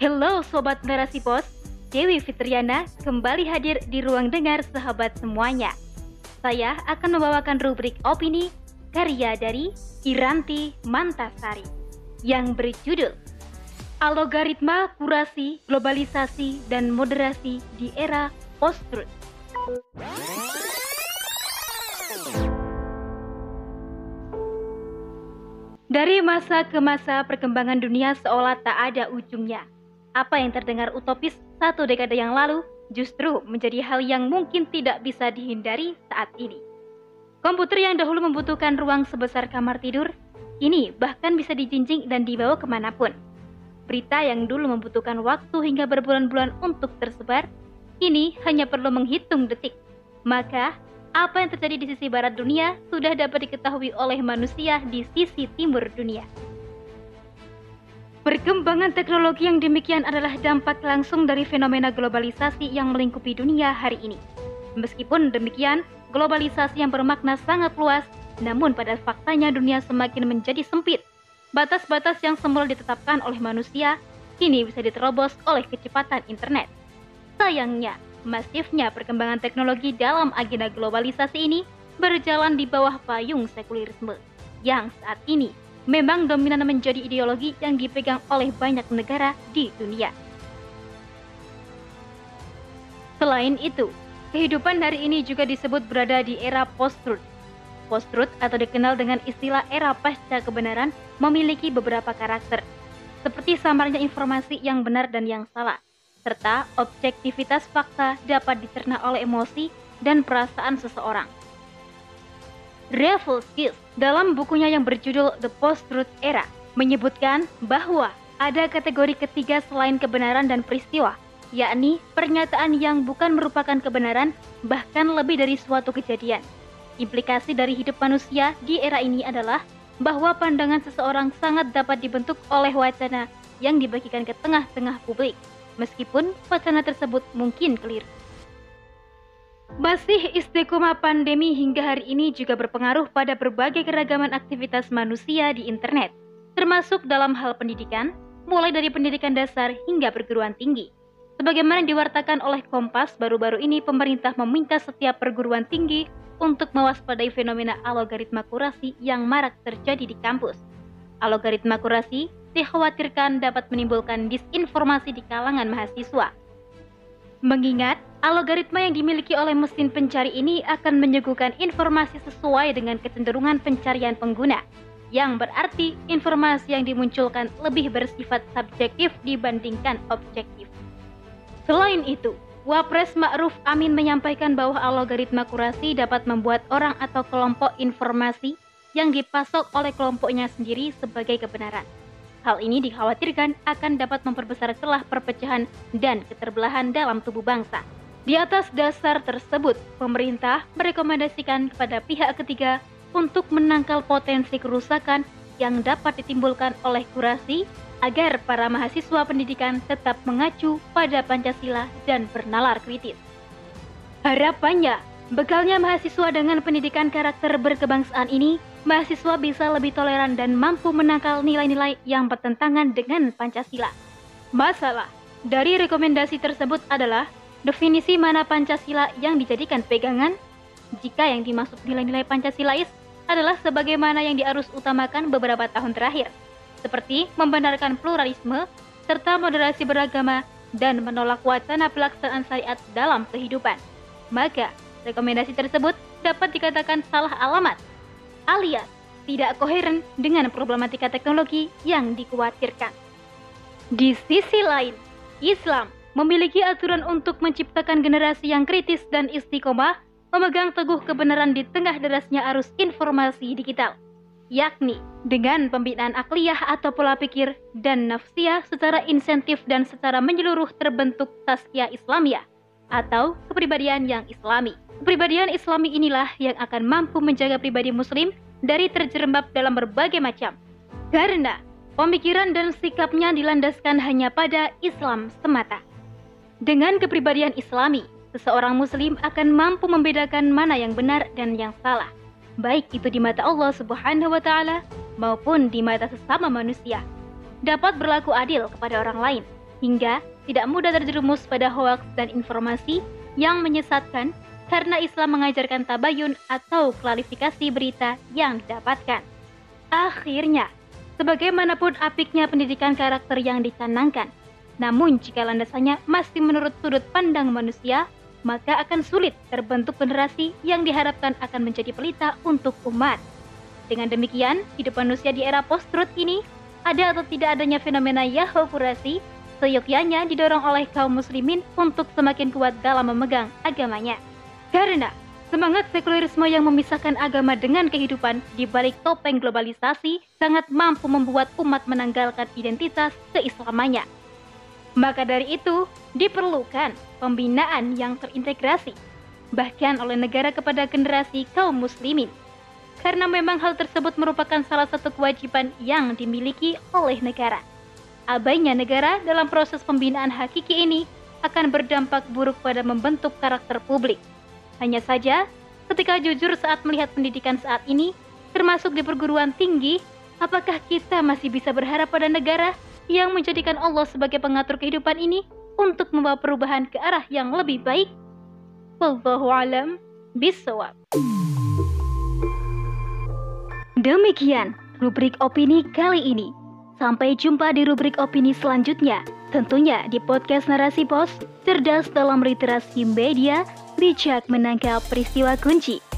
Hello Sobat Narasi Pos, Dewi Fitriana kembali hadir di ruang dengar sahabat semuanya. Saya akan membawakan rubrik opini karya dari Iranti Mantasari yang berjudul Algoritma Kurasi, Globalisasi, dan Moderasi di Era Post-Truth. Dari masa ke masa perkembangan dunia seolah tak ada ujungnya. Apa yang terdengar utopis satu dekade yang lalu justru menjadi hal yang mungkin tidak bisa dihindari saat ini. Komputer yang dahulu membutuhkan ruang sebesar kamar tidur, kini bahkan bisa dijinjing dan dibawa ke mana pun. Berita yang dulu membutuhkan waktu hingga berbulan-bulan untuk tersebar, kini hanya perlu menghitung detik. Maka, apa yang terjadi di sisi barat dunia sudah dapat diketahui oleh manusia di sisi timur dunia. Perkembangan teknologi yang demikian adalah dampak langsung dari fenomena globalisasi yang melingkupi dunia hari ini. Meskipun demikian, globalisasi yang bermakna sangat luas, namun pada faktanya dunia semakin menjadi sempit. Batas-batas yang semula ditetapkan oleh manusia kini bisa diterobos oleh kecepatan internet. Sayangnya, Masifnya perkembangan teknologi dalam agenda globalisasi ini berjalan di bawah payung sekulerisme yang saat ini memang dominan menjadi ideologi yang dipegang oleh banyak negara di dunia. Selain itu, kehidupan hari ini juga disebut berada di era post-truth. Post-truth atau dikenal dengan istilah era pasca kebenaran memiliki beberapa karakter, seperti samarnya informasi yang benar dan yang salah, serta objektivitas fakta dapat dicerna oleh emosi dan perasaan seseorang. Skills dalam bukunya yang berjudul The Post-Truth Era menyebutkan bahwa ada kategori ketiga selain kebenaran dan peristiwa, yakni pernyataan yang bukan merupakan kebenaran bahkan lebih dari suatu kejadian. Implikasi dari hidup manusia di era ini adalah bahwa pandangan seseorang sangat dapat dibentuk oleh wacana yang dibagikan ke tengah-tengah publik meskipun wacana tersebut mungkin keliru. Masih istiqomah pandemi hingga hari ini juga berpengaruh pada berbagai keragaman aktivitas manusia di internet, termasuk dalam hal pendidikan, mulai dari pendidikan dasar hingga perguruan tinggi. Sebagaimana diwartakan oleh Kompas, baru-baru ini pemerintah meminta setiap perguruan tinggi untuk mewaspadai fenomena algoritma kurasi yang marak terjadi di kampus. Algoritma kurasi dikhawatirkan dapat menimbulkan disinformasi di kalangan mahasiswa. Mengingat algoritma yang dimiliki oleh mesin pencari ini akan menyuguhkan informasi sesuai dengan kecenderungan pencarian pengguna, yang berarti informasi yang dimunculkan lebih bersifat subjektif dibandingkan objektif. Selain itu, Wapres Ma'ruf Amin menyampaikan bahwa algoritma kurasi dapat membuat orang atau kelompok informasi yang dipasok oleh kelompoknya sendiri sebagai kebenaran. Hal ini dikhawatirkan akan dapat memperbesar celah perpecahan dan keterbelahan dalam tubuh bangsa. Di atas dasar tersebut, pemerintah merekomendasikan kepada pihak ketiga untuk menangkal potensi kerusakan yang dapat ditimbulkan oleh kurasi agar para mahasiswa pendidikan tetap mengacu pada Pancasila dan bernalar kritis. Harapannya, bekalnya mahasiswa dengan pendidikan karakter berkebangsaan ini mahasiswa bisa lebih toleran dan mampu menangkal nilai-nilai yang bertentangan dengan Pancasila. Masalah dari rekomendasi tersebut adalah definisi mana Pancasila yang dijadikan pegangan jika yang dimaksud nilai-nilai Pancasilais adalah sebagaimana yang diarus utamakan beberapa tahun terakhir, seperti membenarkan pluralisme serta moderasi beragama dan menolak wacana pelaksanaan syariat dalam kehidupan. Maka, rekomendasi tersebut dapat dikatakan salah alamat alias tidak koheren dengan problematika teknologi yang dikhawatirkan. Di sisi lain, Islam memiliki aturan untuk menciptakan generasi yang kritis dan istiqomah memegang teguh kebenaran di tengah derasnya arus informasi digital, yakni dengan pembinaan akliyah atau pola pikir dan nafsiyah secara insentif dan secara menyeluruh terbentuk tazkiyah Islamiyah atau kepribadian yang islami. Kepribadian islami inilah yang akan mampu menjaga pribadi muslim dari terjerembab dalam berbagai macam. Karena pemikiran dan sikapnya dilandaskan hanya pada Islam semata. Dengan kepribadian islami, seseorang muslim akan mampu membedakan mana yang benar dan yang salah. Baik itu di mata Allah subhanahu wa ta'ala maupun di mata sesama manusia. Dapat berlaku adil kepada orang lain hingga tidak mudah terjerumus pada hoaks dan informasi yang menyesatkan karena Islam mengajarkan tabayun atau klarifikasi berita yang didapatkan. Akhirnya, sebagaimanapun apiknya pendidikan karakter yang dicanangkan, namun jika landasannya masih menurut sudut pandang manusia, maka akan sulit terbentuk generasi yang diharapkan akan menjadi pelita untuk umat. Dengan demikian, hidup manusia di era post-truth ini, ada atau tidak adanya fenomena Yahokurasi, seyogyanya didorong oleh kaum muslimin untuk semakin kuat dalam memegang agamanya. Karena semangat sekulerisme yang memisahkan agama dengan kehidupan di balik topeng globalisasi sangat mampu membuat umat menanggalkan identitas keislamannya. Maka dari itu, diperlukan pembinaan yang terintegrasi, bahkan oleh negara kepada generasi kaum muslimin. Karena memang hal tersebut merupakan salah satu kewajiban yang dimiliki oleh negara. Abainya negara dalam proses pembinaan hakiki ini akan berdampak buruk pada membentuk karakter publik hanya saja, ketika jujur saat melihat pendidikan saat ini, termasuk di perguruan tinggi, apakah kita masih bisa berharap pada negara yang menjadikan Allah sebagai pengatur kehidupan ini untuk membawa perubahan ke arah yang lebih baik? Wallahu alam bisawab. Demikian rubrik opini kali ini. Sampai jumpa di rubrik opini selanjutnya. Tentunya di podcast Narasi Pos, cerdas dalam literasi media bijak menangkap peristiwa kunci.